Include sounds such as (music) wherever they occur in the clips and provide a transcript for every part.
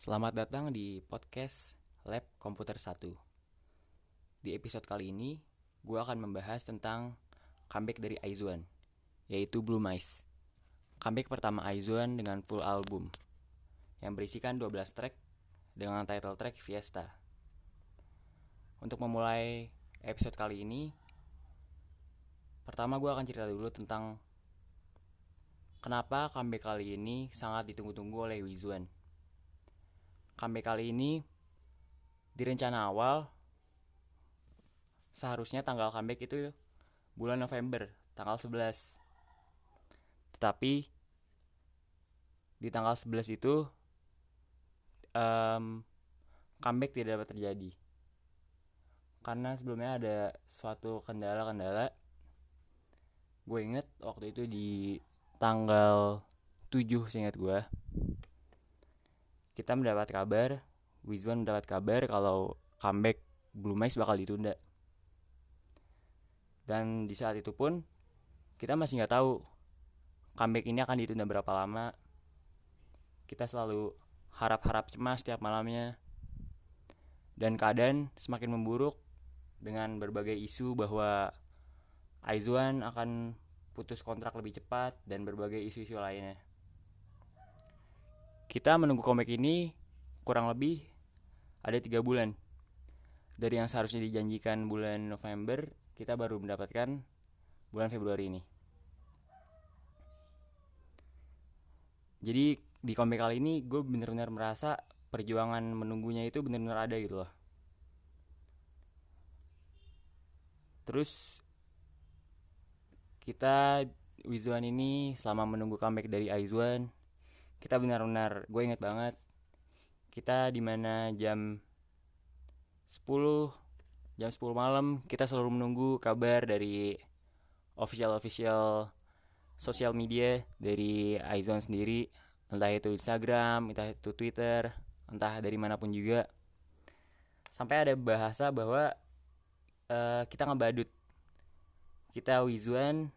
Selamat datang di podcast Lab Komputer 1 Di episode kali ini, gue akan membahas tentang comeback dari Aizuan Yaitu Blue Mice. Comeback pertama Aizuan dengan full album Yang berisikan 12 track dengan title track Fiesta. Untuk memulai episode kali ini Pertama gue akan cerita dulu tentang Kenapa comeback kali ini sangat ditunggu-tunggu oleh Wizuan comeback kali ini di rencana awal seharusnya tanggal comeback itu bulan November tanggal 11 tetapi di tanggal 11 itu um, comeback tidak dapat terjadi. Karena sebelumnya ada suatu kendala-kendala. Gue inget waktu itu di tanggal 7 seingat gue kita mendapat kabar Wizwan mendapat kabar kalau comeback Blue Mice bakal ditunda. Dan di saat itu pun kita masih nggak tahu comeback ini akan ditunda berapa lama. Kita selalu harap-harap cemas setiap malamnya. Dan keadaan semakin memburuk dengan berbagai isu bahwa Aizwan akan putus kontrak lebih cepat dan berbagai isu-isu lainnya kita menunggu komik ini kurang lebih ada tiga bulan. Dari yang seharusnya dijanjikan bulan November kita baru mendapatkan bulan Februari ini. Jadi di komik kali ini gue bener-bener merasa perjuangan menunggunya itu bener-bener ada gitu loh. Terus kita Wizuan ini selama menunggu comeback dari Aizuan kita benar-benar gue inget banget kita di mana jam 10 jam 10 malam kita selalu menunggu kabar dari official official sosial media dari Aizon sendiri. Entah itu Instagram entah itu Twitter entah dari mana pun juga. Sampai ada bahasa bahwa uh, kita ngebadut. Kita Wizuan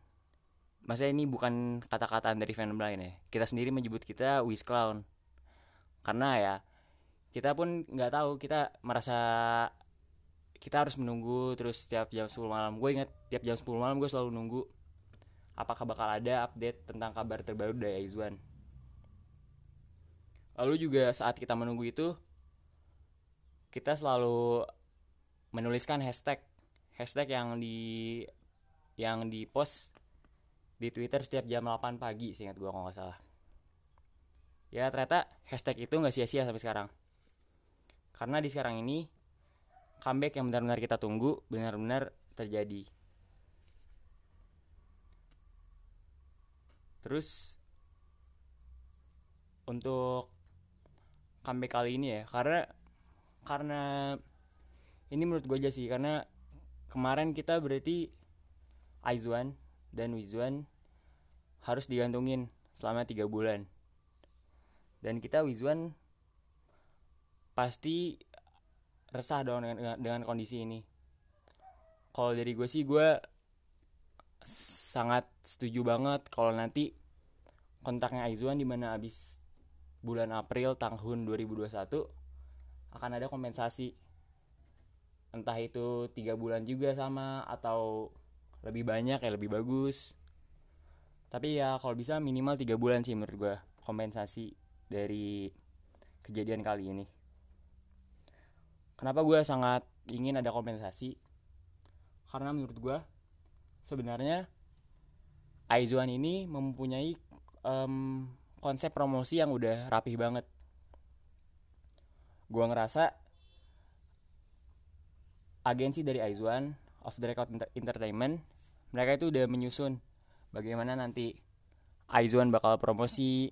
maksudnya ini bukan kata-kata dari fandom lain ya. Kita sendiri menyebut kita Wiz Clown. Karena ya kita pun nggak tahu kita merasa kita harus menunggu terus setiap jam 10 malam. Gue inget tiap jam 10 malam gue selalu nunggu apakah bakal ada update tentang kabar terbaru dari Aizwan. Lalu juga saat kita menunggu itu kita selalu menuliskan hashtag. Hashtag yang di yang di post di Twitter setiap jam 8 pagi seingat gue kalau nggak salah. Ya ternyata hashtag itu nggak sia-sia sampai sekarang. Karena di sekarang ini comeback yang benar-benar kita tunggu benar-benar terjadi. Terus untuk comeback kali ini ya karena karena ini menurut gue aja sih karena kemarin kita berarti Aizwan dan Wizwan harus digantungin selama tiga bulan. Dan kita Wizwan pasti resah dong dengan, dengan, kondisi ini. Kalau dari gue sih gue sangat setuju banget kalau nanti kontraknya Aizwan di mana abis bulan April tahun 2021 akan ada kompensasi. Entah itu tiga bulan juga sama atau lebih banyak ya lebih bagus tapi ya kalau bisa minimal tiga bulan sih menurut gue kompensasi dari kejadian kali ini. Kenapa gue sangat ingin ada kompensasi? Karena menurut gue sebenarnya Aizuan ini mempunyai um, konsep promosi yang udah rapih banget. Gue ngerasa agensi dari Aizuan of the Record Entertainment mereka itu udah menyusun bagaimana nanti Aizuan bakal promosi?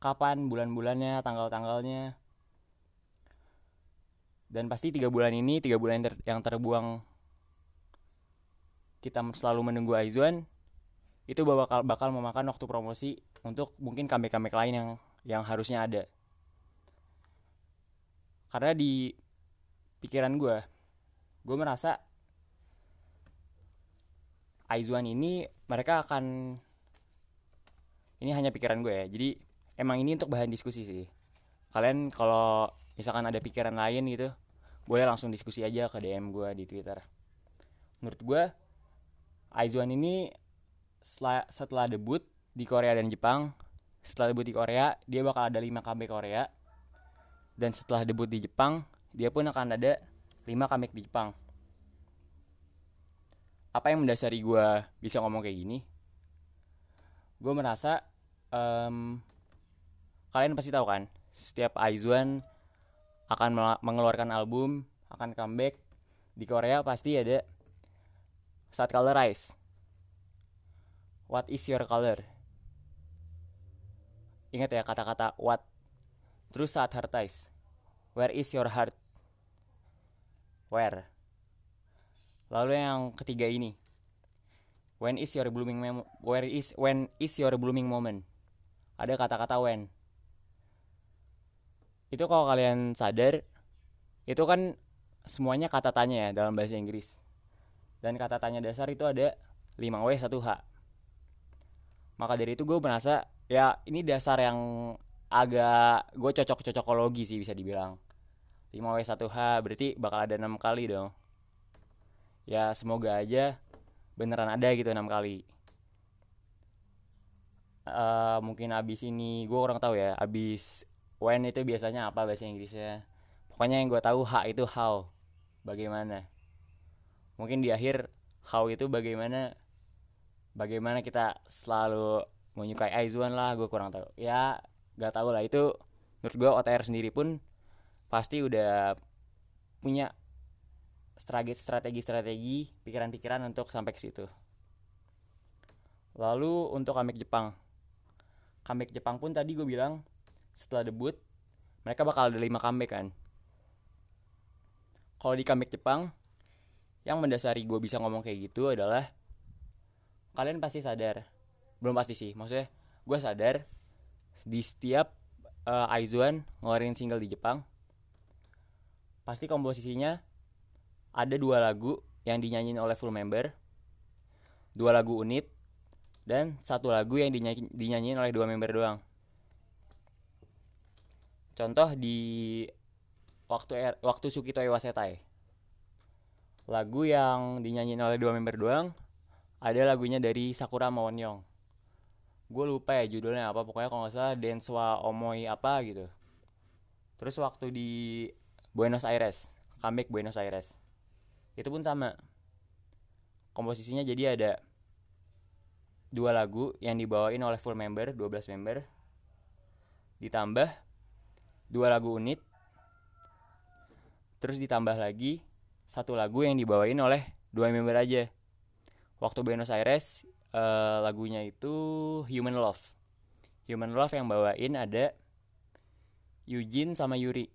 Kapan bulan-bulannya tanggal-tanggalnya? Dan pasti tiga bulan ini tiga bulan yang, ter yang terbuang. Kita selalu menunggu Aizuan. Itu bakal bakal memakan waktu promosi untuk mungkin comeback-comeback lain yang yang harusnya ada. Karena di pikiran gue gue merasa Aizuan ini mereka akan ini hanya pikiran gue ya. Jadi emang ini untuk bahan diskusi sih. Kalian kalau misalkan ada pikiran lain gitu boleh langsung diskusi aja ke DM gue di Twitter. Menurut gue Aizuan ini setelah, debut di Korea dan Jepang setelah debut di Korea dia bakal ada 5 comeback Korea. Dan setelah debut di Jepang dia pun akan ada 5 comeback di Jepang apa yang mendasari gue bisa ngomong kayak gini? Gue merasa um, kalian pasti tahu kan setiap Aizuan akan mengeluarkan album akan comeback di Korea pasti ada saat colorize what is your color? Ingat ya kata-kata what. Terus saat heartize where is your heart? Where Lalu yang ketiga ini. When is your blooming mem where is when is your blooming moment? Ada kata-kata when. Itu kalau kalian sadar itu kan semuanya kata tanya ya dalam bahasa Inggris. Dan kata tanya dasar itu ada 5W 1H. Maka dari itu gue merasa ya ini dasar yang agak gue cocok-cocokologi sih bisa dibilang. 5W 1H berarti bakal ada enam kali dong ya semoga aja beneran ada gitu enam kali. Uh, mungkin abis ini gue kurang tahu ya abis when itu biasanya apa bahasa Inggrisnya. Pokoknya yang gue tahu h itu how bagaimana. Mungkin di akhir how itu bagaimana bagaimana kita selalu menyukai Aizuan lah gue kurang tahu. Ya gak tahu lah itu menurut gue OTR sendiri pun pasti udah punya strategi-strategi, pikiran-pikiran untuk sampai ke situ. Lalu untuk comeback Jepang. Comeback Jepang pun tadi gue bilang setelah debut mereka bakal ada 5 comeback kan. Kalau di comeback Jepang yang mendasari gue bisa ngomong kayak gitu adalah kalian pasti sadar belum pasti sih maksudnya gue sadar di setiap uh, Aizuan ngeluarin single di Jepang pasti komposisinya ada dua lagu yang dinyanyiin oleh full member, dua lagu unit, dan satu lagu yang dinyanyi, dinyanyiin oleh dua member doang. Contoh di waktu er, waktu Sukito Iwasetai. Lagu yang dinyanyiin oleh dua member doang ada lagunya dari Sakura Mawonyong. Gue lupa ya judulnya apa, pokoknya kalau nggak salah Denswa Omoi apa gitu. Terus waktu di Buenos Aires, comeback Buenos Aires itu pun sama. Komposisinya jadi ada dua lagu yang dibawain oleh full member 12 member. Ditambah dua lagu unit. Terus ditambah lagi satu lagu yang dibawain oleh dua member aja. Waktu Buenos Aires uh, lagunya itu Human Love. Human Love yang bawain ada Eugene sama Yuri.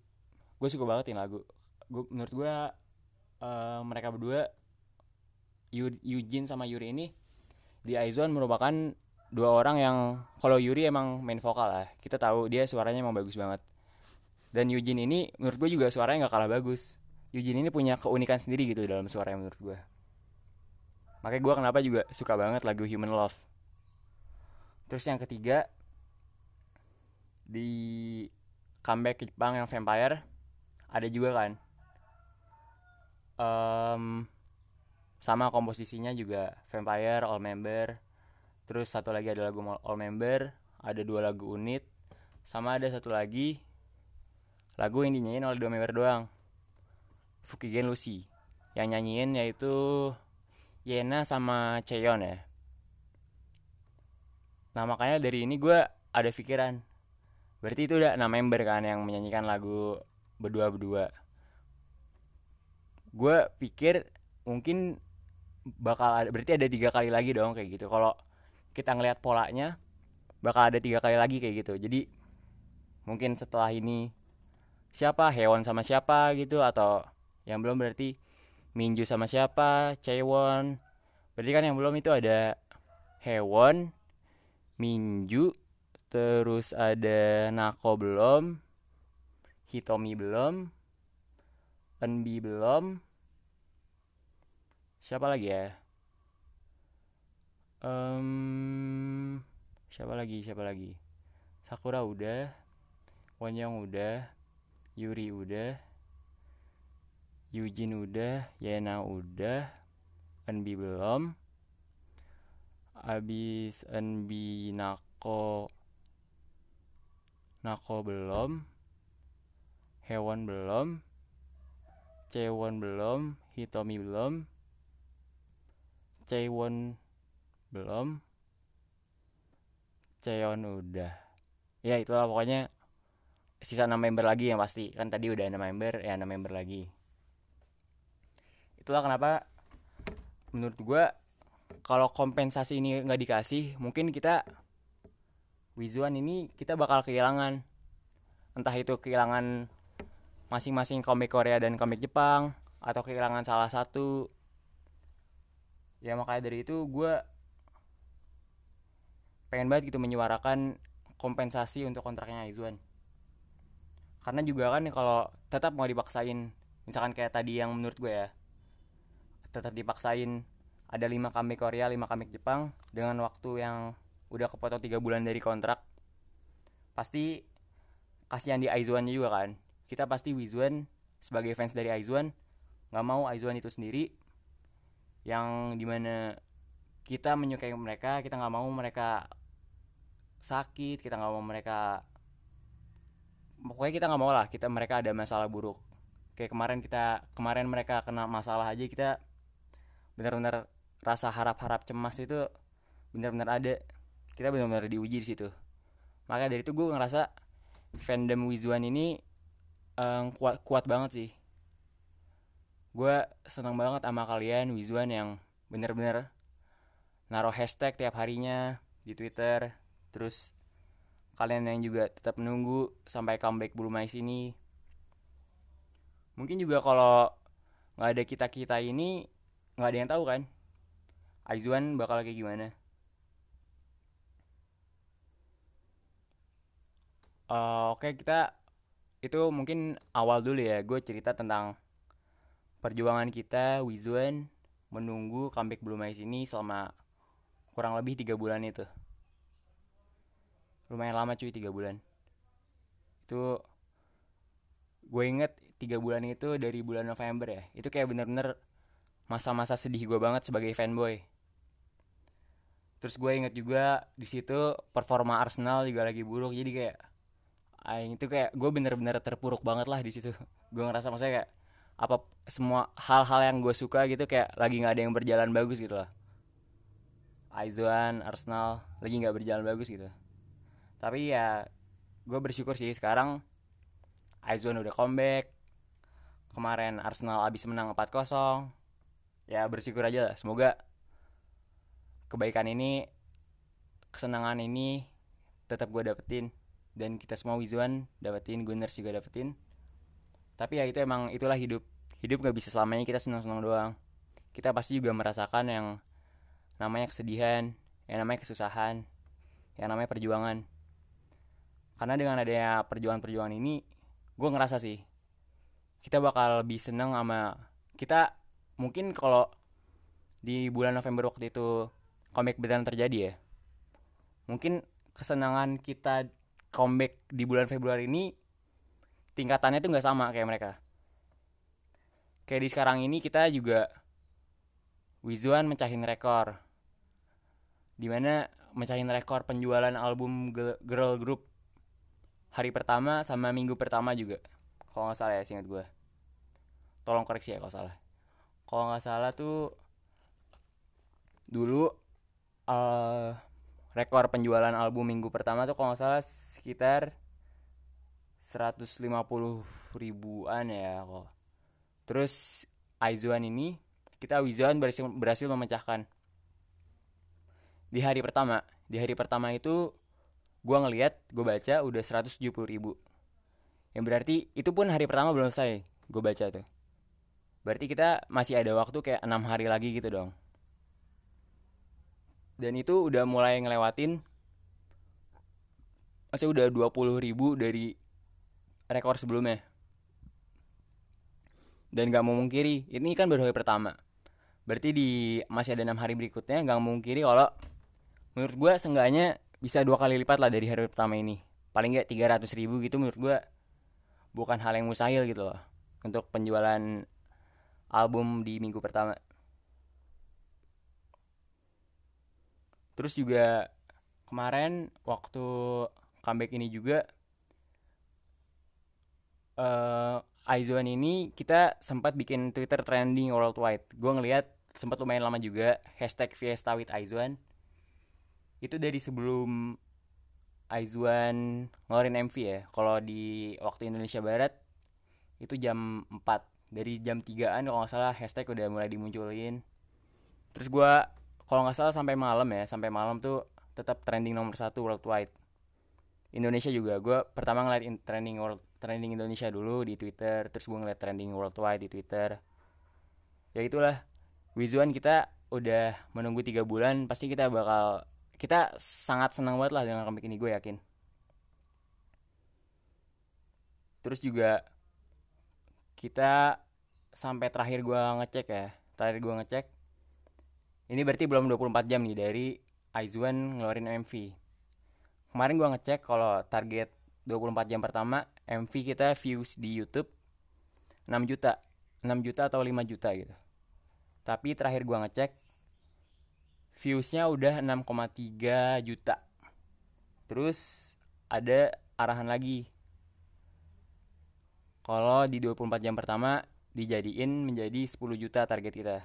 Gue suka banget ini lagu. Gue menurut gue uh, mereka berdua Eugene sama Yuri ini di Aizon merupakan dua orang yang kalau Yuri emang main vokal lah kita tahu dia suaranya emang bagus banget. Dan Eugene ini menurut gue juga suaranya nggak kalah bagus. Eugene ini punya keunikan sendiri gitu dalam suaranya menurut gue makanya gue kenapa juga suka banget lagu Human Love. Terus yang ketiga di comeback Jepang yang Vampire ada juga kan um, sama komposisinya juga Vampire All Member. Terus satu lagi ada lagu All Member ada dua lagu unit. Sama ada satu lagi lagu yang dinyanyiin oleh dua member doang. Fukigen Lucy. Yang nyanyiin yaitu Yena sama Cheon ya. Nah makanya dari ini gue ada pikiran. Berarti itu udah enam member kan yang menyanyikan lagu berdua-berdua gue pikir mungkin bakal ada berarti ada tiga kali lagi dong kayak gitu. Kalau kita ngelihat polanya bakal ada tiga kali lagi kayak gitu. Jadi mungkin setelah ini siapa? Hewan sama siapa gitu? Atau yang belum berarti Minju sama siapa? Cewon? Berarti kan yang belum itu ada hewan Minju terus ada Nako belum Hitomi belum Enbi belum. Siapa lagi ya? Um, siapa lagi siapa lagi? Sakura udah Wonyong udah Yuri udah Yujin udah Yena udah Enbi belum. Abis Enbi Nako Nako belum. Hewan belum Cewon belum Hitomi belum Cewon belum Ceon udah. Ya itulah pokoknya sisa 6 member lagi yang pasti. Kan tadi udah 6 member ya 6 member lagi. Itulah kenapa menurut gue kalau kompensasi ini nggak dikasih mungkin kita Wizuan ini kita bakal kehilangan. Entah itu kehilangan masing-masing komik Korea dan komik Jepang atau kehilangan salah satu. Ya makanya dari itu gue pengen banget gitu menyuarakan kompensasi untuk kontraknya Aizuan karena juga kan kalau tetap mau dipaksain misalkan kayak tadi yang menurut gue ya tetap dipaksain ada lima komik Korea lima komik Jepang dengan waktu yang udah kepotong tiga bulan dari kontrak pasti kasihan di Aizuan juga kan kita pasti Wizuan sebagai fans dari Aizuan. Nggak mau Aizuan itu sendiri. Yang di mana kita menyukai mereka kita nggak mau mereka sakit kita nggak mau mereka pokoknya kita nggak mau lah kita mereka ada masalah buruk. Kayak kemarin kita kemarin mereka kena masalah aja kita benar-benar rasa harap-harap cemas itu benar-benar ada. Kita benar-benar diuji di situ. Makanya dari itu gue ngerasa fandom Wizuan ini um, kuat kuat banget sih. Gue senang banget sama kalian Wizuan yang bener-bener naruh hashtag tiap harinya di Twitter. Terus kalian yang juga tetap menunggu sampai comeback Blue Mais ini. Mungkin juga kalau nggak ada kita kita ini nggak ada yang tahu kan Aizuan bakal kayak gimana? Uh, oke okay, kita itu mungkin awal dulu ya gue cerita tentang perjuangan kita Wizuan menunggu comeback Blue Mais ini selama kurang lebih tiga bulan itu. Lumayan lama cuy tiga bulan. Itu gue inget tiga bulan itu dari bulan November ya. Itu kayak bener-bener masa-masa sedih gue banget sebagai fanboy. Terus gue inget juga di situ performa Arsenal juga lagi buruk jadi kayak Aing itu kayak gue bener-bener terpuruk banget lah di situ. (laughs) Gue ngerasa maksudnya kayak apa semua hal-hal yang gue suka gitu kayak lagi nggak ada yang berjalan bagus gitu lah. Aizuan Arsenal lagi nggak berjalan bagus gitu. Tapi ya gue bersyukur sih sekarang Aizuan udah comeback. Kemarin Arsenal abis menang 4-0 ya bersyukur aja lah. Semoga kebaikan ini kesenangan ini tetap gue dapetin dan kita semua Wizuan dapetin Gunners juga dapetin. Tapi ya itu emang itulah hidup. Hidup gak bisa selamanya kita senang-senang doang. Kita pasti juga merasakan yang namanya kesedihan yang namanya kesusahan yang namanya perjuangan. Karena dengan adanya perjuangan-perjuangan ini gue ngerasa sih kita bakal lebih seneng sama kita mungkin kalau di bulan November waktu itu comeback beneran terjadi ya. Mungkin kesenangan kita comeback di bulan Februari ini tingkatannya tuh nggak sama kayak mereka. Kayak di sekarang ini kita juga Wizuan mencahin rekor. Di mana mencahin rekor penjualan album girl group hari pertama sama minggu pertama juga. Kalau nggak salah ya singkat gue tolong koreksi ya kalau salah. Kalau nggak salah tuh dulu uh, rekor penjualan album minggu pertama tuh kalau nggak salah sekitar 150 ribuan ya kok terus Aizuan ini kita Wizuan berhasil, berhasil memecahkan. Di hari pertama di hari pertama itu gue ngeliat gue baca udah 170 ribu. Yang berarti itu pun hari pertama belum selesai gue baca tuh. Berarti kita masih ada waktu kayak enam hari lagi gitu dong dan itu udah mulai ngelewatin masih udah 20 ribu dari rekor sebelumnya. Dan gak mau mungkiri ini kan baru hari pertama. Berarti di masih ada enam hari berikutnya gak mau mungkiri kalau menurut gue seenggaknya bisa dua kali lipat lah dari hari pertama ini. Paling nggak 300 ribu gitu menurut gue bukan hal yang mustahil gitu loh untuk penjualan album di minggu pertama terus juga kemarin waktu comeback ini juga uh, Aizuan ini kita sempat bikin Twitter trending worldwide. Gue ngeliat sempat lumayan lama juga hashtag Fiesta with Aizuan. Itu dari sebelum Aizuan ngeluarin MV ya kalau di waktu Indonesia Barat itu jam 4 dari jam 3an kalau nggak salah hashtag udah mulai dimunculin. Terus gue kalau nggak salah sampai malam ya sampai malam tuh tetap trending nomor satu worldwide. Indonesia juga. Gue pertama ngeliat trending world trending Indonesia dulu di Twitter terus gue ngeliat trending worldwide di Twitter. Ya itulah. Wizuan kita udah menunggu tiga bulan pasti kita bakal kita sangat senang banget lah dengan comeback ini gue yakin. Terus juga kita sampai terakhir gue ngecek ya terakhir gue ngecek ini berarti belum 24 jam nih dari Aizuan ngeluarin MV kemarin gue ngecek kalau target 24 jam pertama MV kita views di YouTube 6 juta 6 juta atau 5 juta gitu. Tapi terakhir gue ngecek viewsnya udah 6,3 juta. Terus ada arahan lagi. Kalau di 24 jam pertama dijadiin menjadi 10 juta target kita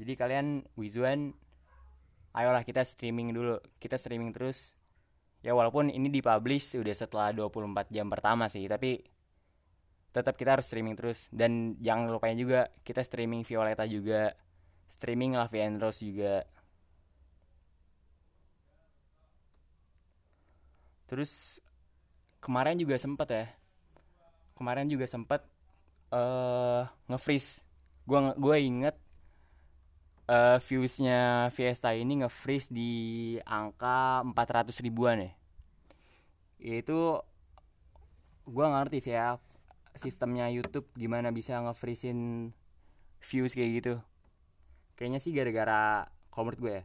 jadi kalian Wizuan ayolah kita streaming dulu. Kita streaming terus. Ya walaupun ini dipublish udah setelah 24 jam pertama sih tapi tetap kita harus streaming terus. Dan jangan lupain juga kita streaming Violeta juga. Streaming Lavi and Rose juga. Terus kemarin juga sempet ya. Kemarin juga sempet uh, nge-freeze. Gue gue inget uh, viewsnya Fiesta ini nge-freeze di angka 400 ribuan ya. Itu gue ngerti sih ya sistemnya YouTube gimana bisa nge-freezein views kayak gitu. Kayaknya sih gara-gara menurut gue ya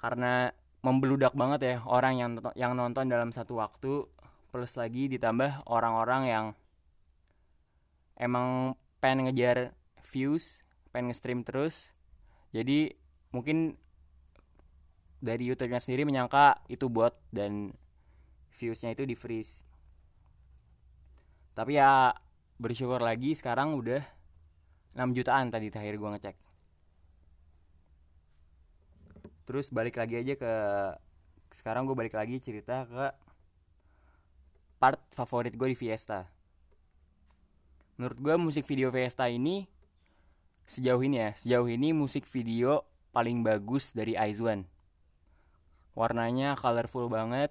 karena membeludak banget ya orang yang yang nonton dalam satu waktu plus lagi ditambah orang-orang yang emang pengen ngejar views pengen nge-stream terus jadi mungkin dari YouTube-nya sendiri menyangka itu bot dan viewsnya itu di freeze. Tapi ya bersyukur lagi sekarang udah 6 jutaan tadi terakhir gue ngecek. Terus balik lagi aja ke sekarang gue balik lagi cerita ke part favorit gue di Fiesta. Menurut gue musik video Fiesta ini sejauh ini ya sejauh ini musik video paling bagus dari Aizwan. Warnanya colorful banget.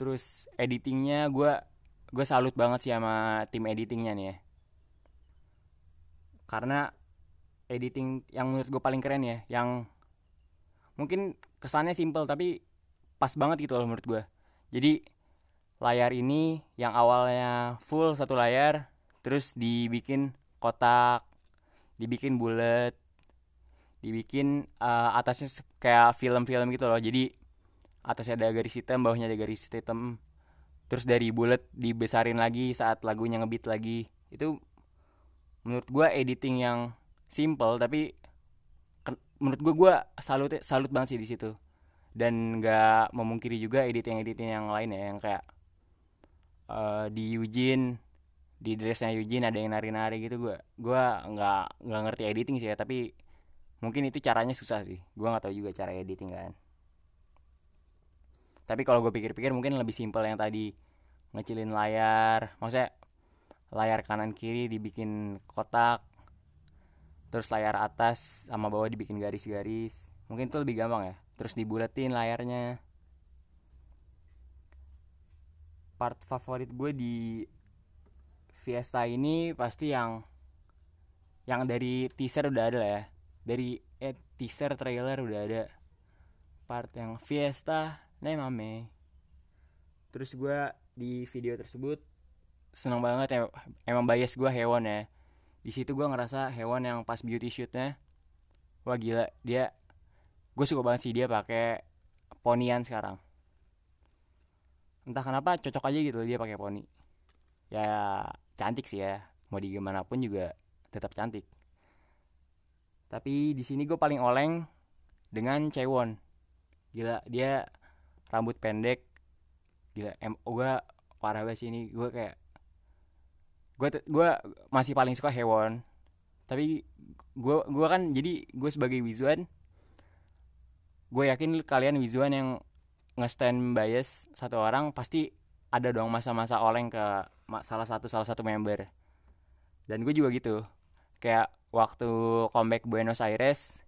Terus editingnya gue gue salut banget sih sama tim editingnya nih ya. Karena editing yang menurut gue paling keren ya yang mungkin kesannya simple tapi pas banget gitu loh menurut gue jadi layar ini yang awalnya full satu layar terus dibikin kotak dibikin bulat dibikin uh, atasnya kayak film-film gitu loh. Jadi atasnya ada garis hitam bawahnya ada garis hitam. Terus dari bulat dibesarin lagi saat lagunya ngebit lagi. Itu menurut gue editing yang simple tapi menurut gue gue salut salut banget sih di situ. Dan nggak memungkiri juga editing editing yang lain ya yang kayak uh, di Eugene di dressnya Eugene ada yang nari-nari gitu gue gue nggak nggak ngerti editing sih ya tapi mungkin itu caranya susah sih. Gue nggak tahu juga cara editing kan. Tapi kalau gue pikir-pikir mungkin lebih simpel yang tadi ngecilin layar maksudnya layar kanan kiri dibikin kotak terus layar atas sama bawah dibikin garis-garis. Mungkin itu lebih gampang ya terus dibuletin layarnya. Part favorit gue di Fiesta ini pasti yang yang dari teaser udah ada lah ya. Dari eh, teaser trailer udah ada. Part yang Fiesta mame. Terus gue di video tersebut seneng banget ya emang bias gue hewan ya. Di situ gue ngerasa hewan yang pas beauty shootnya wah gila dia gue suka banget sih dia pakai ponian sekarang. Entah kenapa cocok aja gitu dia pakai poni. Ya cantik sih ya. Mau di gimana pun juga tetap cantik. Tapi di sini gue paling oleng dengan Cewon. Gila dia rambut pendek. Gila em gue parah banget sih ini. Gue kayak gue gue masih paling suka Hewon. Tapi gue gue kan jadi gue sebagai Wizuan gue yakin kalian Wizuan yang nge-stand bias satu orang pasti ada dong masa-masa oleng ke salah satu salah satu member. Dan gue juga gitu. Kayak waktu comeback Buenos Aires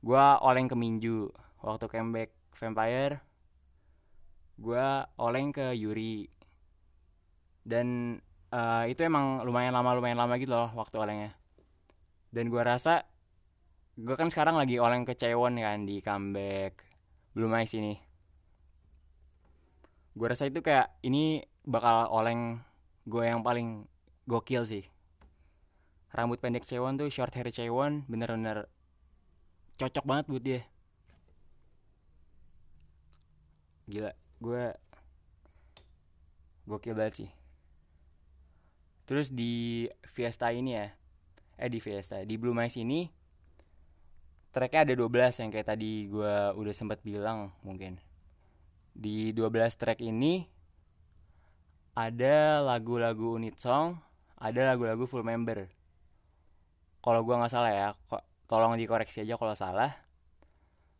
gue oleng ke Minju. Waktu comeback Vampire gue oleng ke Yuri. Dan uh, itu emang lumayan lama lumayan lama gitu loh waktu olengnya. Dan gue rasa gue kan sekarang lagi oleng ke Cewon kan di comeback belum Ice ini. Gue rasa itu kayak ini bakal oleng gue yang paling gokil sih. Rambut pendek cewon tuh short hair cewon bener-bener cocok banget buat dia. Gila gue gokil banget sih. Terus di Fiesta ini ya eh di Fiesta di Blue Mice ini tracknya ada 12 yang kayak tadi gue udah sempat bilang mungkin. Di 12 track ini ada lagu-lagu unit song, ada lagu-lagu full member. Kalau gua nggak salah ya, kok tolong dikoreksi aja kalau salah.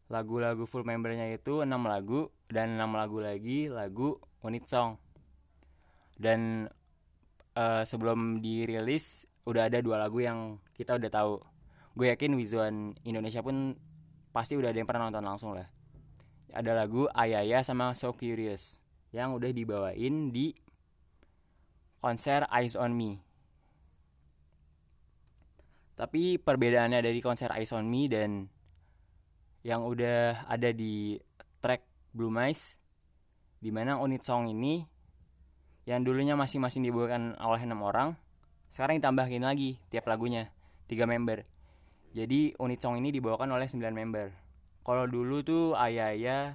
Lagu-lagu full membernya itu 6 lagu dan 6 lagu lagi lagu unit song. Dan uh, sebelum dirilis udah ada dua lagu yang kita udah tahu. Gue yakin Wizuan Indonesia pun pasti udah ada yang pernah nonton langsung lah ada lagu Ayaya sama So Curious yang udah dibawain di konser Eyes on Me. Tapi perbedaannya dari konser Eyes on Me dan yang udah ada di track Blue Mice di mana unit song ini yang dulunya masing-masing dibawakan oleh enam orang sekarang ditambahin lagi tiap lagunya tiga member jadi unit song ini dibawakan oleh 9 member kalau dulu tuh ayah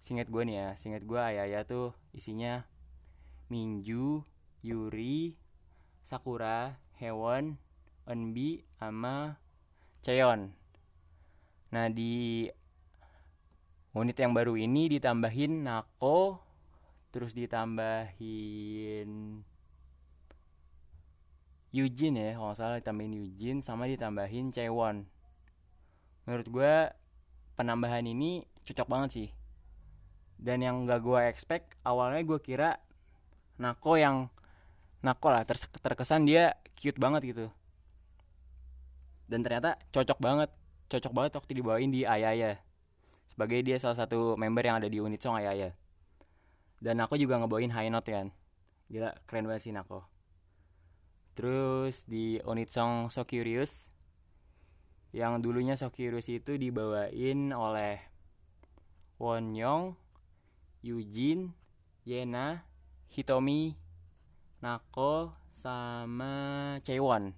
singet gue nih ya singet gue ayah tuh isinya Minju Yuri Sakura Hewan Enbi sama Cheon. Nah di unit yang baru ini ditambahin Nako terus ditambahin Eugene ya kalau salah ditambahin Eugene sama ditambahin Cewon menurut gue penambahan ini cocok banget sih. Dan yang gak gue expect awalnya gue kira Nako yang Nako lah ter terkesan dia cute banget gitu. Dan ternyata cocok banget. Cocok banget waktu dibawain di Ayaya. Sebagai dia salah satu member yang ada di unit song Ayaya. Dan aku juga ngebawain high note kan. Gila keren banget sih Nako terus di unit song So Curious yang dulunya Sokirus itu dibawain oleh Won Young, Eugene, Yena, Hitomi, Nako, sama Chaewon.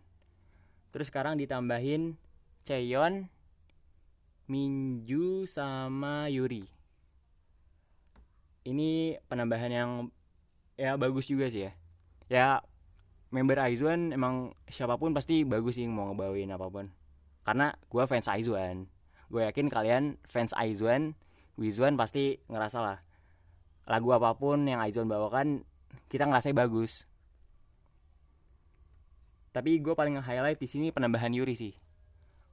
Terus sekarang ditambahin Cheon, Minju, sama Yuri. Ini penambahan yang ya bagus juga sih ya. Ya member Aizuan emang siapa pun pasti bagus sih mau ngebawain apa pun karena gue fans Aizuan gue yakin kalian fans Aizuan Wizuan pasti ngerasa lah lagu apa pun yang Aizuan bawakan kita ngerasa bagus tapi gue paling highlight di sini penambahan Yuri sih.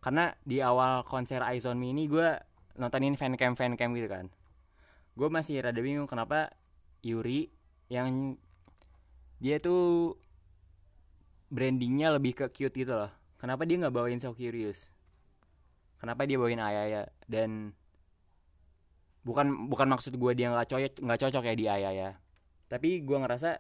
Karena di awal konser Aizon ini gue nontonin fan cam fan cam gitu kan. Gue masih rada bingung kenapa Yuri yang dia tuh brandingnya lebih ke cute gitu loh. Kenapa dia nggak bawain So Curious? Kenapa dia bawain Ayaya? Dan bukan bukan maksud gue dia nggak cocok nggak cocok ya di Ayaya. Tapi gue ngerasa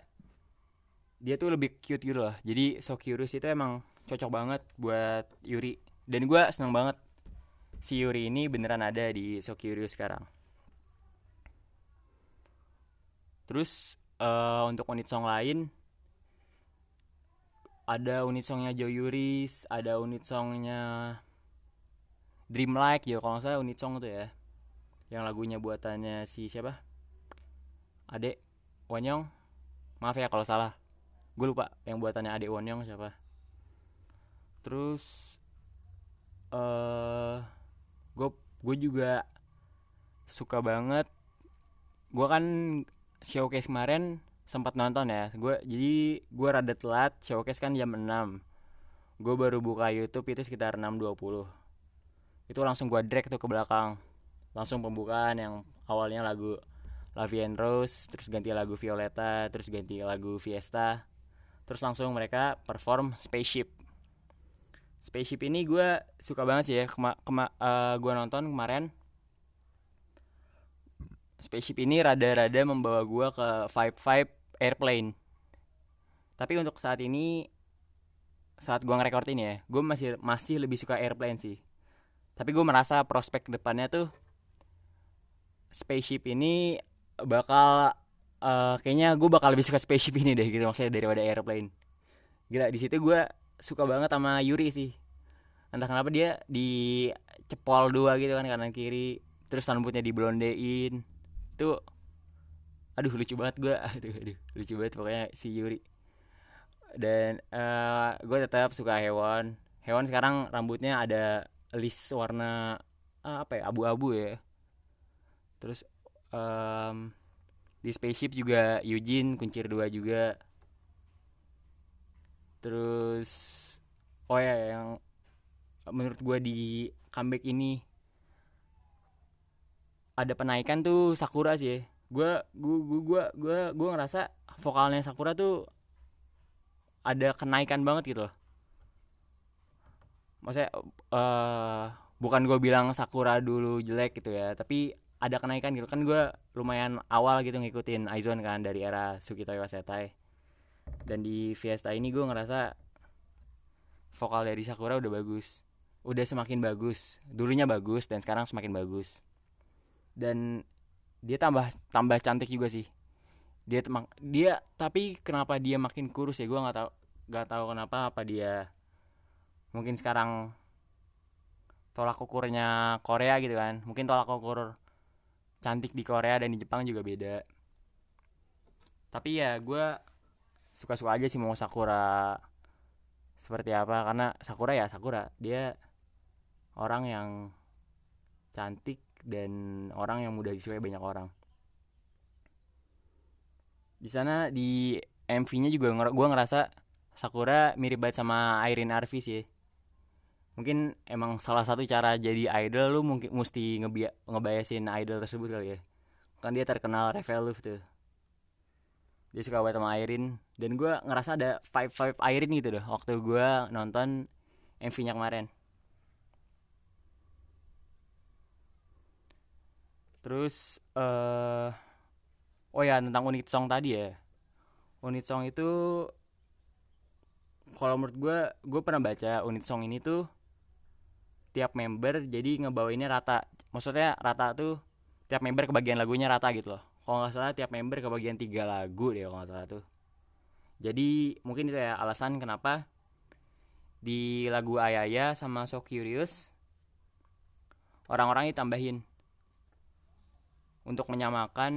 dia tuh lebih cute gitu loh. Jadi So Curious itu emang cocok banget buat Yuri. Dan gue seneng banget si Yuri ini beneran ada di So Curious sekarang. Terus uh, untuk unit song lain ada unit songnya Joe Yuris ada unit songnya Dreamlike ya kalau salah unit song tuh ya. Yang lagunya buatannya si siapa? Ade Wonyong maaf ya kalau salah gue lupa yang buatannya Ade Wonyong siapa. Terus eh gue gue juga suka banget. Gue kan showcase kemarin sempat nonton ya. Gue jadi gue rada telat showcase kan jam 6 gue baru buka YouTube itu sekitar 6.20 itu langsung gue drag tuh ke belakang. Langsung pembukaan yang awalnya lagu Lavi and Rose terus ganti lagu Violeta terus ganti lagu Fiesta terus langsung mereka perform Spaceship. Spaceship ini gue suka banget sih ya. Kema, kema uh, gue nonton kemarin. Spaceship ini rada-rada membawa gue ke vibe-vibe airplane. Tapi untuk saat ini saat gue ngerekord ini ya gue masih masih lebih suka airplane sih. Tapi gue merasa prospek depannya tuh spaceship ini bakal uh, kayaknya gue bakal lebih suka spaceship ini deh gitu maksudnya daripada airplane. Gila di situ gue suka banget sama Yuri sih. Entah kenapa dia di cepol dua gitu kan kanan kiri terus rambutnya diblondein. Itu aduh lucu banget gue (laughs) aduh aduh lucu banget pokoknya si Yuri. Dan uh, gue tetap suka hewan. Hewan sekarang rambutnya ada list warna uh, apa ya abu-abu ya. Terus um, di spaceship juga Eugene kuncir dua juga. Terus oh ya yang menurut gue di comeback ini ada penaikan tuh Sakura sih. Gue gue gue gue gue ngerasa vokalnya Sakura tuh ada kenaikan banget gitu loh. Maksudnya uh, bukan gue bilang Sakura dulu jelek gitu ya tapi ada kenaikan gitu. Kan gue lumayan awal gitu ngikutin Aizone kan dari era Sukito Iwasetai dan di Fiesta ini gue ngerasa vokal dari Sakura udah bagus. Udah semakin bagus. Dulunya bagus dan sekarang semakin bagus. Dan dia tambah tambah cantik juga sih. Dia temang dia tapi kenapa dia makin kurus ya? Gue nggak tahu nggak tahu kenapa apa dia mungkin sekarang tolak ukurnya Korea gitu kan? Mungkin tolak ukur cantik di Korea dan di Jepang juga beda. Tapi ya gue suka-suka aja sih mau Sakura seperti apa karena Sakura ya Sakura. Dia orang yang cantik dan orang yang mudah disukai banyak orang. Di sana di MV-nya juga gue ngerasa Sakura mirip banget sama Irene Arvi sih mungkin emang salah satu cara jadi idol lu mungkin mesti ngebi ngebayasin idol tersebut kali ya. Kan dia terkenal Revel tuh. Dia suka banget sama Irene dan gue ngerasa ada five five Irene gitu deh waktu gue nonton MV-nya kemarin. Terus uh, oh ya tentang unit song tadi ya. Unit song itu kalau menurut gue gue pernah baca unit song ini tuh tiap member jadi ngebawainnya rata. Maksudnya rata tuh tiap member kebagian lagunya rata gitu loh. Kalau nggak salah tiap member kebagian tiga lagu deh kalau nggak salah tuh. Jadi mungkin itu ya alasan kenapa di lagu Ayaya sama So Curious orang-orang ditambahin untuk menyamakan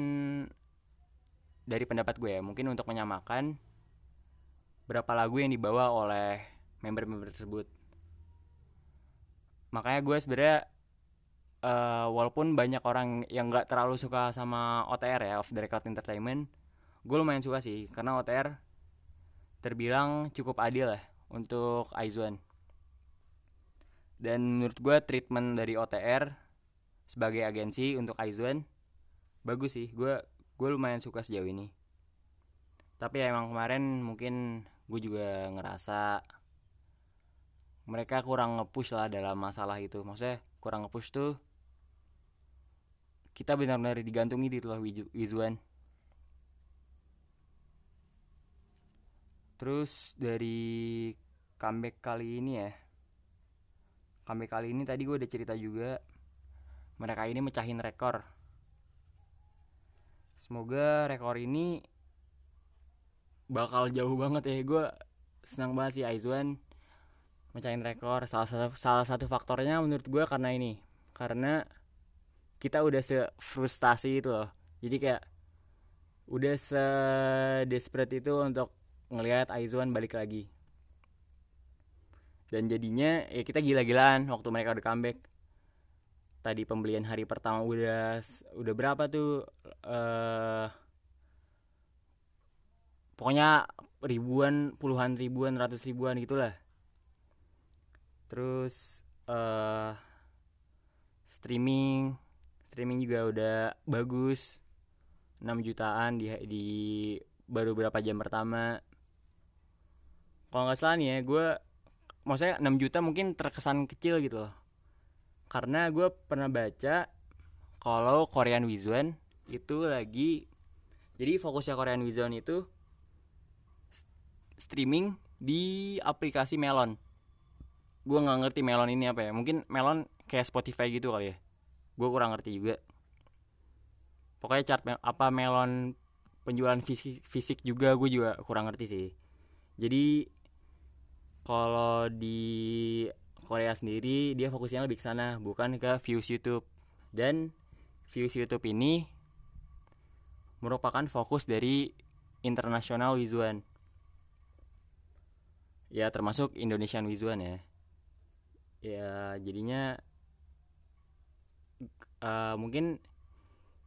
dari pendapat gue ya. Mungkin untuk menyamakan berapa lagu yang dibawa oleh member-member tersebut makanya gue sebenarnya uh, walaupun banyak orang yang nggak terlalu suka sama OTR ya off the record entertainment gue lumayan suka sih. Karena OTR terbilang cukup adil lah untuk Aizwan dan menurut gue treatment dari OTR sebagai agensi untuk Aizwan bagus sih. Gue gue lumayan suka sejauh ini. Tapi ya emang kemarin mungkin gue juga ngerasa mereka kurang ngepush lah dalam masalah itu. Maksudnya kurang ngepush tuh kita benar-benar digantungi di tulah Wizuan terus dari comeback kali ini ya comeback kali ini tadi gue udah cerita juga mereka ini mecahin rekor. Semoga rekor ini bakal jauh banget ya. Gue senang banget sih Aizwan mecahin rekor. Salah satu salah satu faktornya menurut gue karena ini. Karena kita udah sefrustasi itu loh. Jadi kayak udah se desperate itu untuk ngelihat Aizwan balik lagi. Dan jadinya ya kita gila-gilaan waktu mereka udah comeback. Tadi pembelian hari pertama udah udah berapa tuh uh, pokoknya ribuan puluhan ribuan ratus ribuan gitulah terus uh, streaming. Streaming juga udah bagus. 6 jutaan di di baru berapa jam pertama. Kalau nggak salah nih ya gue maksudnya 6 juta mungkin terkesan kecil gitu loh. Karena gue pernah baca kalau Korean Wizone itu lagi jadi fokusnya Korean Wizone itu streaming di aplikasi Melon gue nggak ngerti Melon ini apa ya. Mungkin Melon kayak Spotify gitu kali ya. Gue kurang ngerti juga. Pokoknya chart apa Melon penjualan fisik, fisik juga gue juga kurang ngerti sih. Jadi kalau di Korea sendiri dia fokusnya lebih ke sana bukan ke views YouTube. Dan views YouTube ini merupakan fokus dari internasional Wizuan ya termasuk Indonesian Wizuan ya ya jadinya uh, mungkin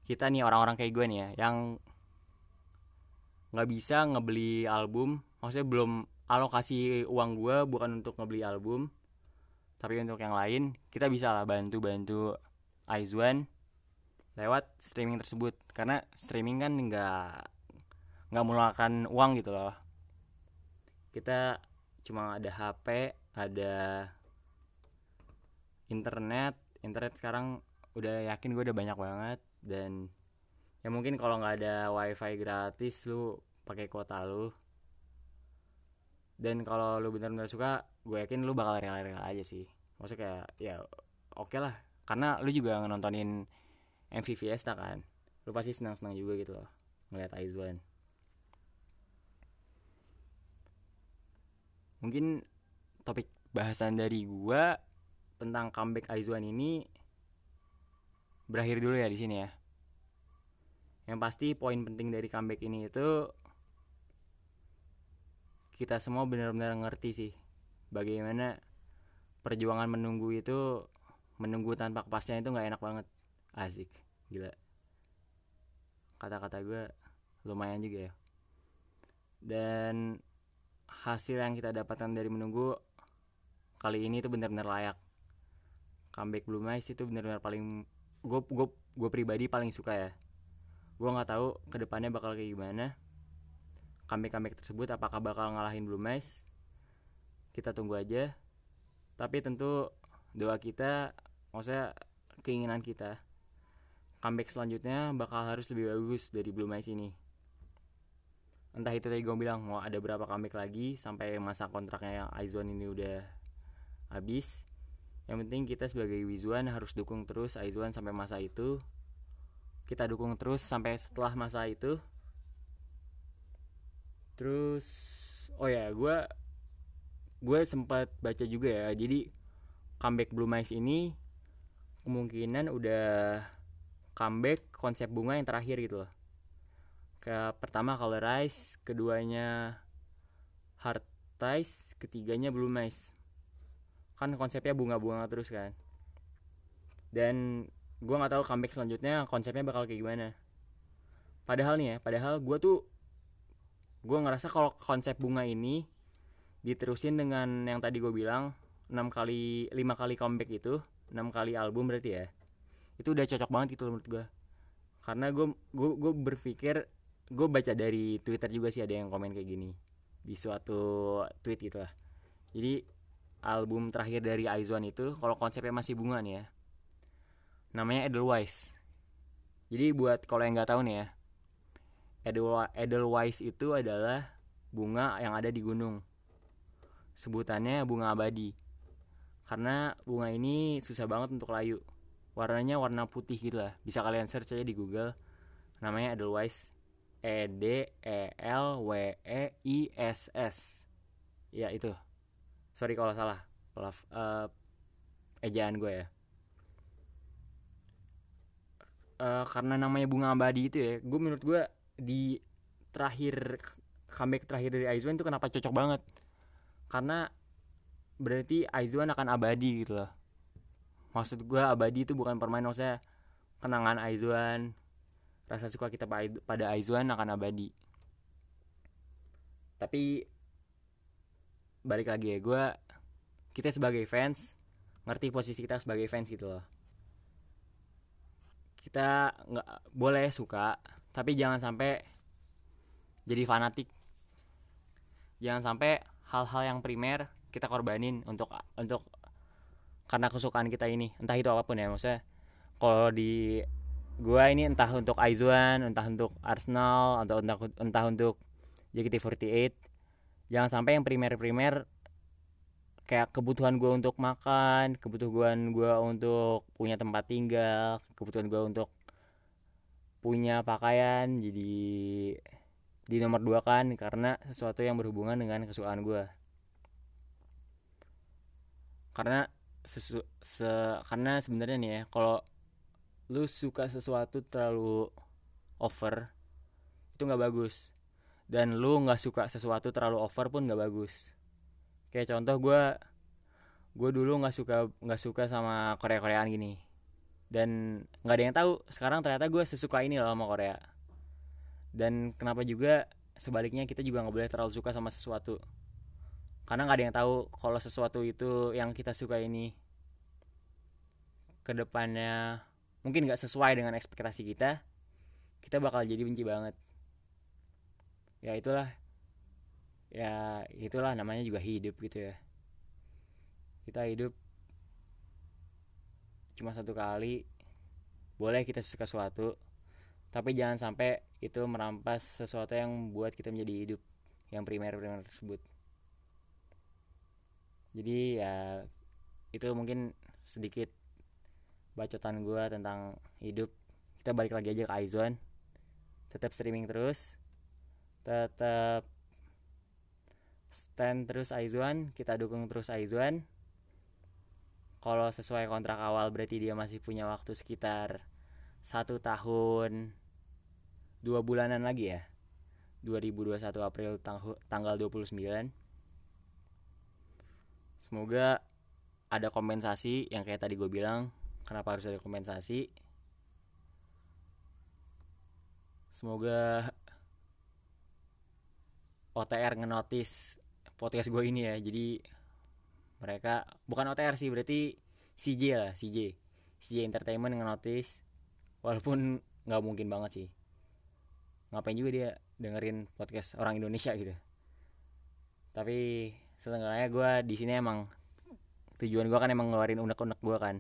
kita nih orang-orang kayak gue nih ya yang nggak bisa ngebeli album. Maksudnya belum alokasi uang gue bukan untuk ngebeli album tapi untuk yang lain kita bisa lah bantu bantu Aizwan lewat streaming tersebut. Karena streaming kan nggak nggak menggunakan uang gitu loh. Kita cuma ada HP ada internet internet sekarang udah yakin gue udah banyak banget dan ya mungkin kalau nggak ada wifi gratis lu pakai kuota lu. Dan kalau lu benar-benar suka gue yakin lu bakal rela-rela aja sih. Maksudnya kayak ya oke okay lah. Karena lu juga nontonin MV Fiesta kan? Lu pasti senang-senang juga gitu loh ngeliat Aizwan. Mungkin topik bahasan dari gua tentang comeback Aizwan ini berakhir dulu ya di sini ya. Yang pasti poin penting dari comeback ini itu kita semua benar-benar ngerti sih bagaimana perjuangan menunggu itu menunggu tanpa kepastian itu nggak enak banget. Asik gila. Kata-kata gue lumayan juga ya. Dan hasil yang kita dapatkan dari menunggu kali ini tuh benar-benar layak comeback Blue Mice itu benar-benar paling gue gue gue pribadi paling suka ya. Gue nggak tahu ke depannya bakal kayak gimana. Comeback comeback tersebut apakah bakal ngalahin Blue Mice kita tunggu aja. Tapi tentu doa kita maksudnya keinginan kita comeback selanjutnya bakal harus lebih bagus dari Blue Mice ini. Entah itu tadi gue bilang mau ada berapa comeback lagi sampai masa kontraknya yang Aizwan ini udah habis yang penting kita sebagai Wizuan harus dukung terus Aizwan sampai masa itu. Kita dukung terus sampai setelah masa itu. Terus oh ya gue gue sempat baca juga ya. Jadi comeback Blue Mice ini kemungkinan udah comeback konsep bunga yang terakhir gitu loh. Ke pertama colorize keduanya hard ties ketiganya blue mice kan konsepnya bunga-bunga terus kan. Dan gue nggak tahu comeback selanjutnya konsepnya bakal kayak gimana. Padahal nih ya padahal gue tuh gue ngerasa kalau konsep bunga ini diterusin dengan yang tadi gue bilang 6 kali 5 kali comeback itu 6 kali album berarti ya itu udah cocok banget gitu menurut gue karena gue gue berpikir gue baca dari Twitter juga sih ada yang komen kayak gini di suatu tweet gitu lah jadi album terakhir dari Aizwan itu kalau konsepnya masih bunga nih ya. Namanya Edelweiss. Jadi buat kalau yang nggak tahu nih ya Edelweiss itu adalah bunga yang ada di gunung. Sebutannya bunga abadi. Karena bunga ini susah banget untuk layu. Warnanya warna putih gitu lah. Bisa kalian search aja di Google. Namanya Edelweiss. E D E L W E I S S. Ya itu sorry kalau salah Love, uh, ejaan gue ya. Uh, karena namanya bunga abadi itu ya gue menurut gue di terakhir comeback terakhir dari Aizwan itu kenapa cocok banget. Karena berarti Aizwan akan abadi gitu loh. Maksud gue abadi itu bukan permain maksudnya kenangan Aizwan rasa suka kita pada Aizwan akan abadi. Tapi balik lagi ya gue kita sebagai fans ngerti posisi kita sebagai fans gitu loh. Kita nggak boleh suka tapi jangan sampai jadi fanatik. Jangan sampai hal-hal yang primer kita korbanin untuk untuk karena kesukaan kita ini. Entah itu apa pun ya maksudnya kalau di gua ini entah untuk Aizuan entah untuk Arsenal atau entah entah untuk JKT48 jangan sampai yang primer-primer kayak kebutuhan gue untuk makan kebutuhan gue untuk punya tempat tinggal kebutuhan gue untuk punya pakaian jadi di nomor dua kan karena sesuatu yang berhubungan dengan kesukaan gue karena sesu se karena sebenarnya nih ya kalau lu suka sesuatu terlalu over itu nggak bagus dan lu nggak suka sesuatu terlalu over pun nggak bagus. Kayak contoh gue gue dulu nggak suka nggak suka sama Korea Koreaan gini. Dan nggak ada yang tahu sekarang ternyata gue sesuka ini loh sama Korea. Dan kenapa juga sebaliknya kita juga nggak boleh terlalu suka sama sesuatu. Karena nggak ada yang tahu kalau sesuatu itu yang kita suka ini ke depannya mungkin nggak sesuai dengan ekspektasi kita kita bakal jadi benci banget ya itulah. Ya itulah namanya juga hidup gitu ya. Kita hidup cuma satu kali. Boleh kita suka sesuatu tapi jangan sampai itu merampas sesuatu yang buat kita menjadi hidup yang primer-primer tersebut. Jadi ya itu mungkin sedikit bacotan gue tentang hidup. Kita balik lagi aja ke Aizwan tetap streaming terus tetap stand terus Aizwan kita dukung terus Aizwan. Kalau sesuai kontrak awal berarti dia masih punya waktu sekitar satu tahun dua bulanan lagi ya? 2021 April tang tanggal 29 semoga ada kompensasi yang kayak tadi gue bilang kenapa harus ada kompensasi? Semoga OTR ngenotis podcast gue ini ya. Jadi mereka bukan OTR sih berarti CJ lah CJ CJ Entertainment ngenotis walaupun nggak mungkin banget sih. Ngapain juga dia dengerin podcast orang Indonesia gitu. Tapi setengahnya gue di sini emang tujuan gue kan emang ngeluarin unek-unek gue kan.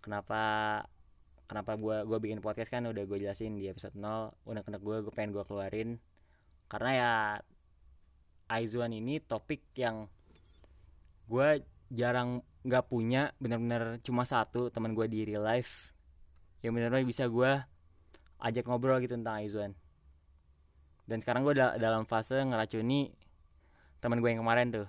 Kenapa kenapa gue gue bikin podcast kan udah gue jelasin di episode 0 unek-unek gue gue pengen gue keluarin karena ya Aizuan ini topik yang gue jarang nggak punya bener-bener cuma satu teman gue di real life. Yang bener-bener bisa gue ajak ngobrol gitu tentang Aizuan. Dan sekarang gue da dalam fase ngeracuni teman gue yang kemarin tuh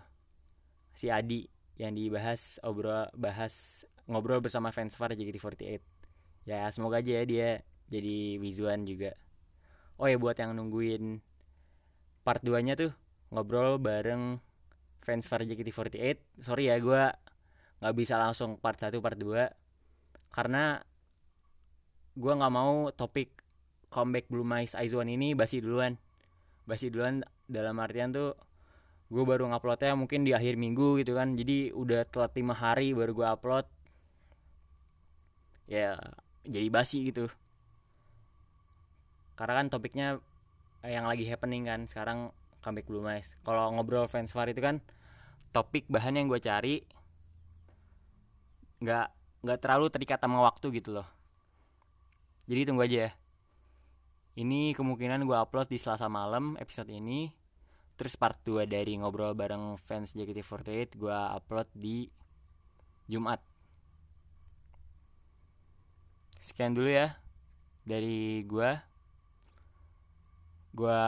si Adi yang dibahas obrol bahas ngobrol bersama fans Far JKT48 ya semoga aja ya dia jadi Wizuan juga. Oh ya buat yang nungguin part 2 nya tuh ngobrol bareng fans for JKT48 sorry ya gue nggak bisa langsung part 1 part 2 karena gue nggak mau topik comeback Blue Mice Aizuan ini basi duluan. Basi duluan dalam artian tuh gue baru nguploadnya mungkin di akhir minggu gitu kan. Jadi udah telat lima hari baru gue upload. Ya jadi basi gitu. Karena kan topiknya yang lagi happening kan sekarang comeback Blue Mice kalau ngobrol fans far itu kan topik bahan yang gue cari nggak nggak terlalu terikat sama waktu gitu loh. Jadi tunggu aja ya. Ini kemungkinan gue upload di Selasa malam episode ini. Terus part 2 dari ngobrol bareng fans JKT48 gue upload di Jumat. Sekian dulu ya dari gue gue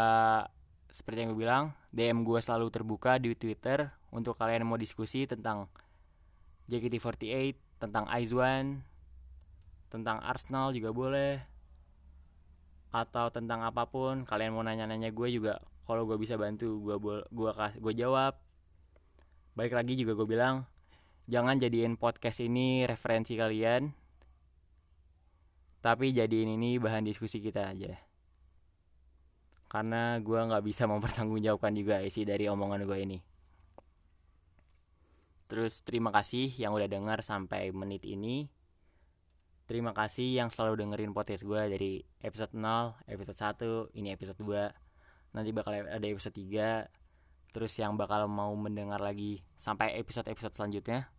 seperti yang gue bilang, DM gue selalu terbuka di Twitter untuk kalian mau diskusi tentang JKT48, tentang Aizwan, tentang Arsenal juga boleh. atau tentang apa pun kalian mau nanya-nanya gue juga kalau gue bisa bantu gue gue gue jawab balik lagi juga gue bilang jangan jadiin podcast ini referensi kalian tapi jadiin ini bahan diskusi kita aja karena gue nggak bisa (laughs) mempertanggungjawabkan juga isi dari omongan gue ini. Terus terima kasih yang udah dengar sampai menit ini. Terima kasih yang selalu dengerin podcast gue dari episode 0 episode 1 ini episode 2 nanti bakal ada episode 3 terus yang bakal mau mendengar lagi sampai episode-episode selanjutnya.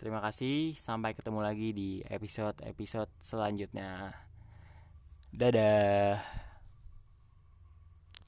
Terima kasih, sampai ketemu lagi di episode-episode selanjutnya. Dadah.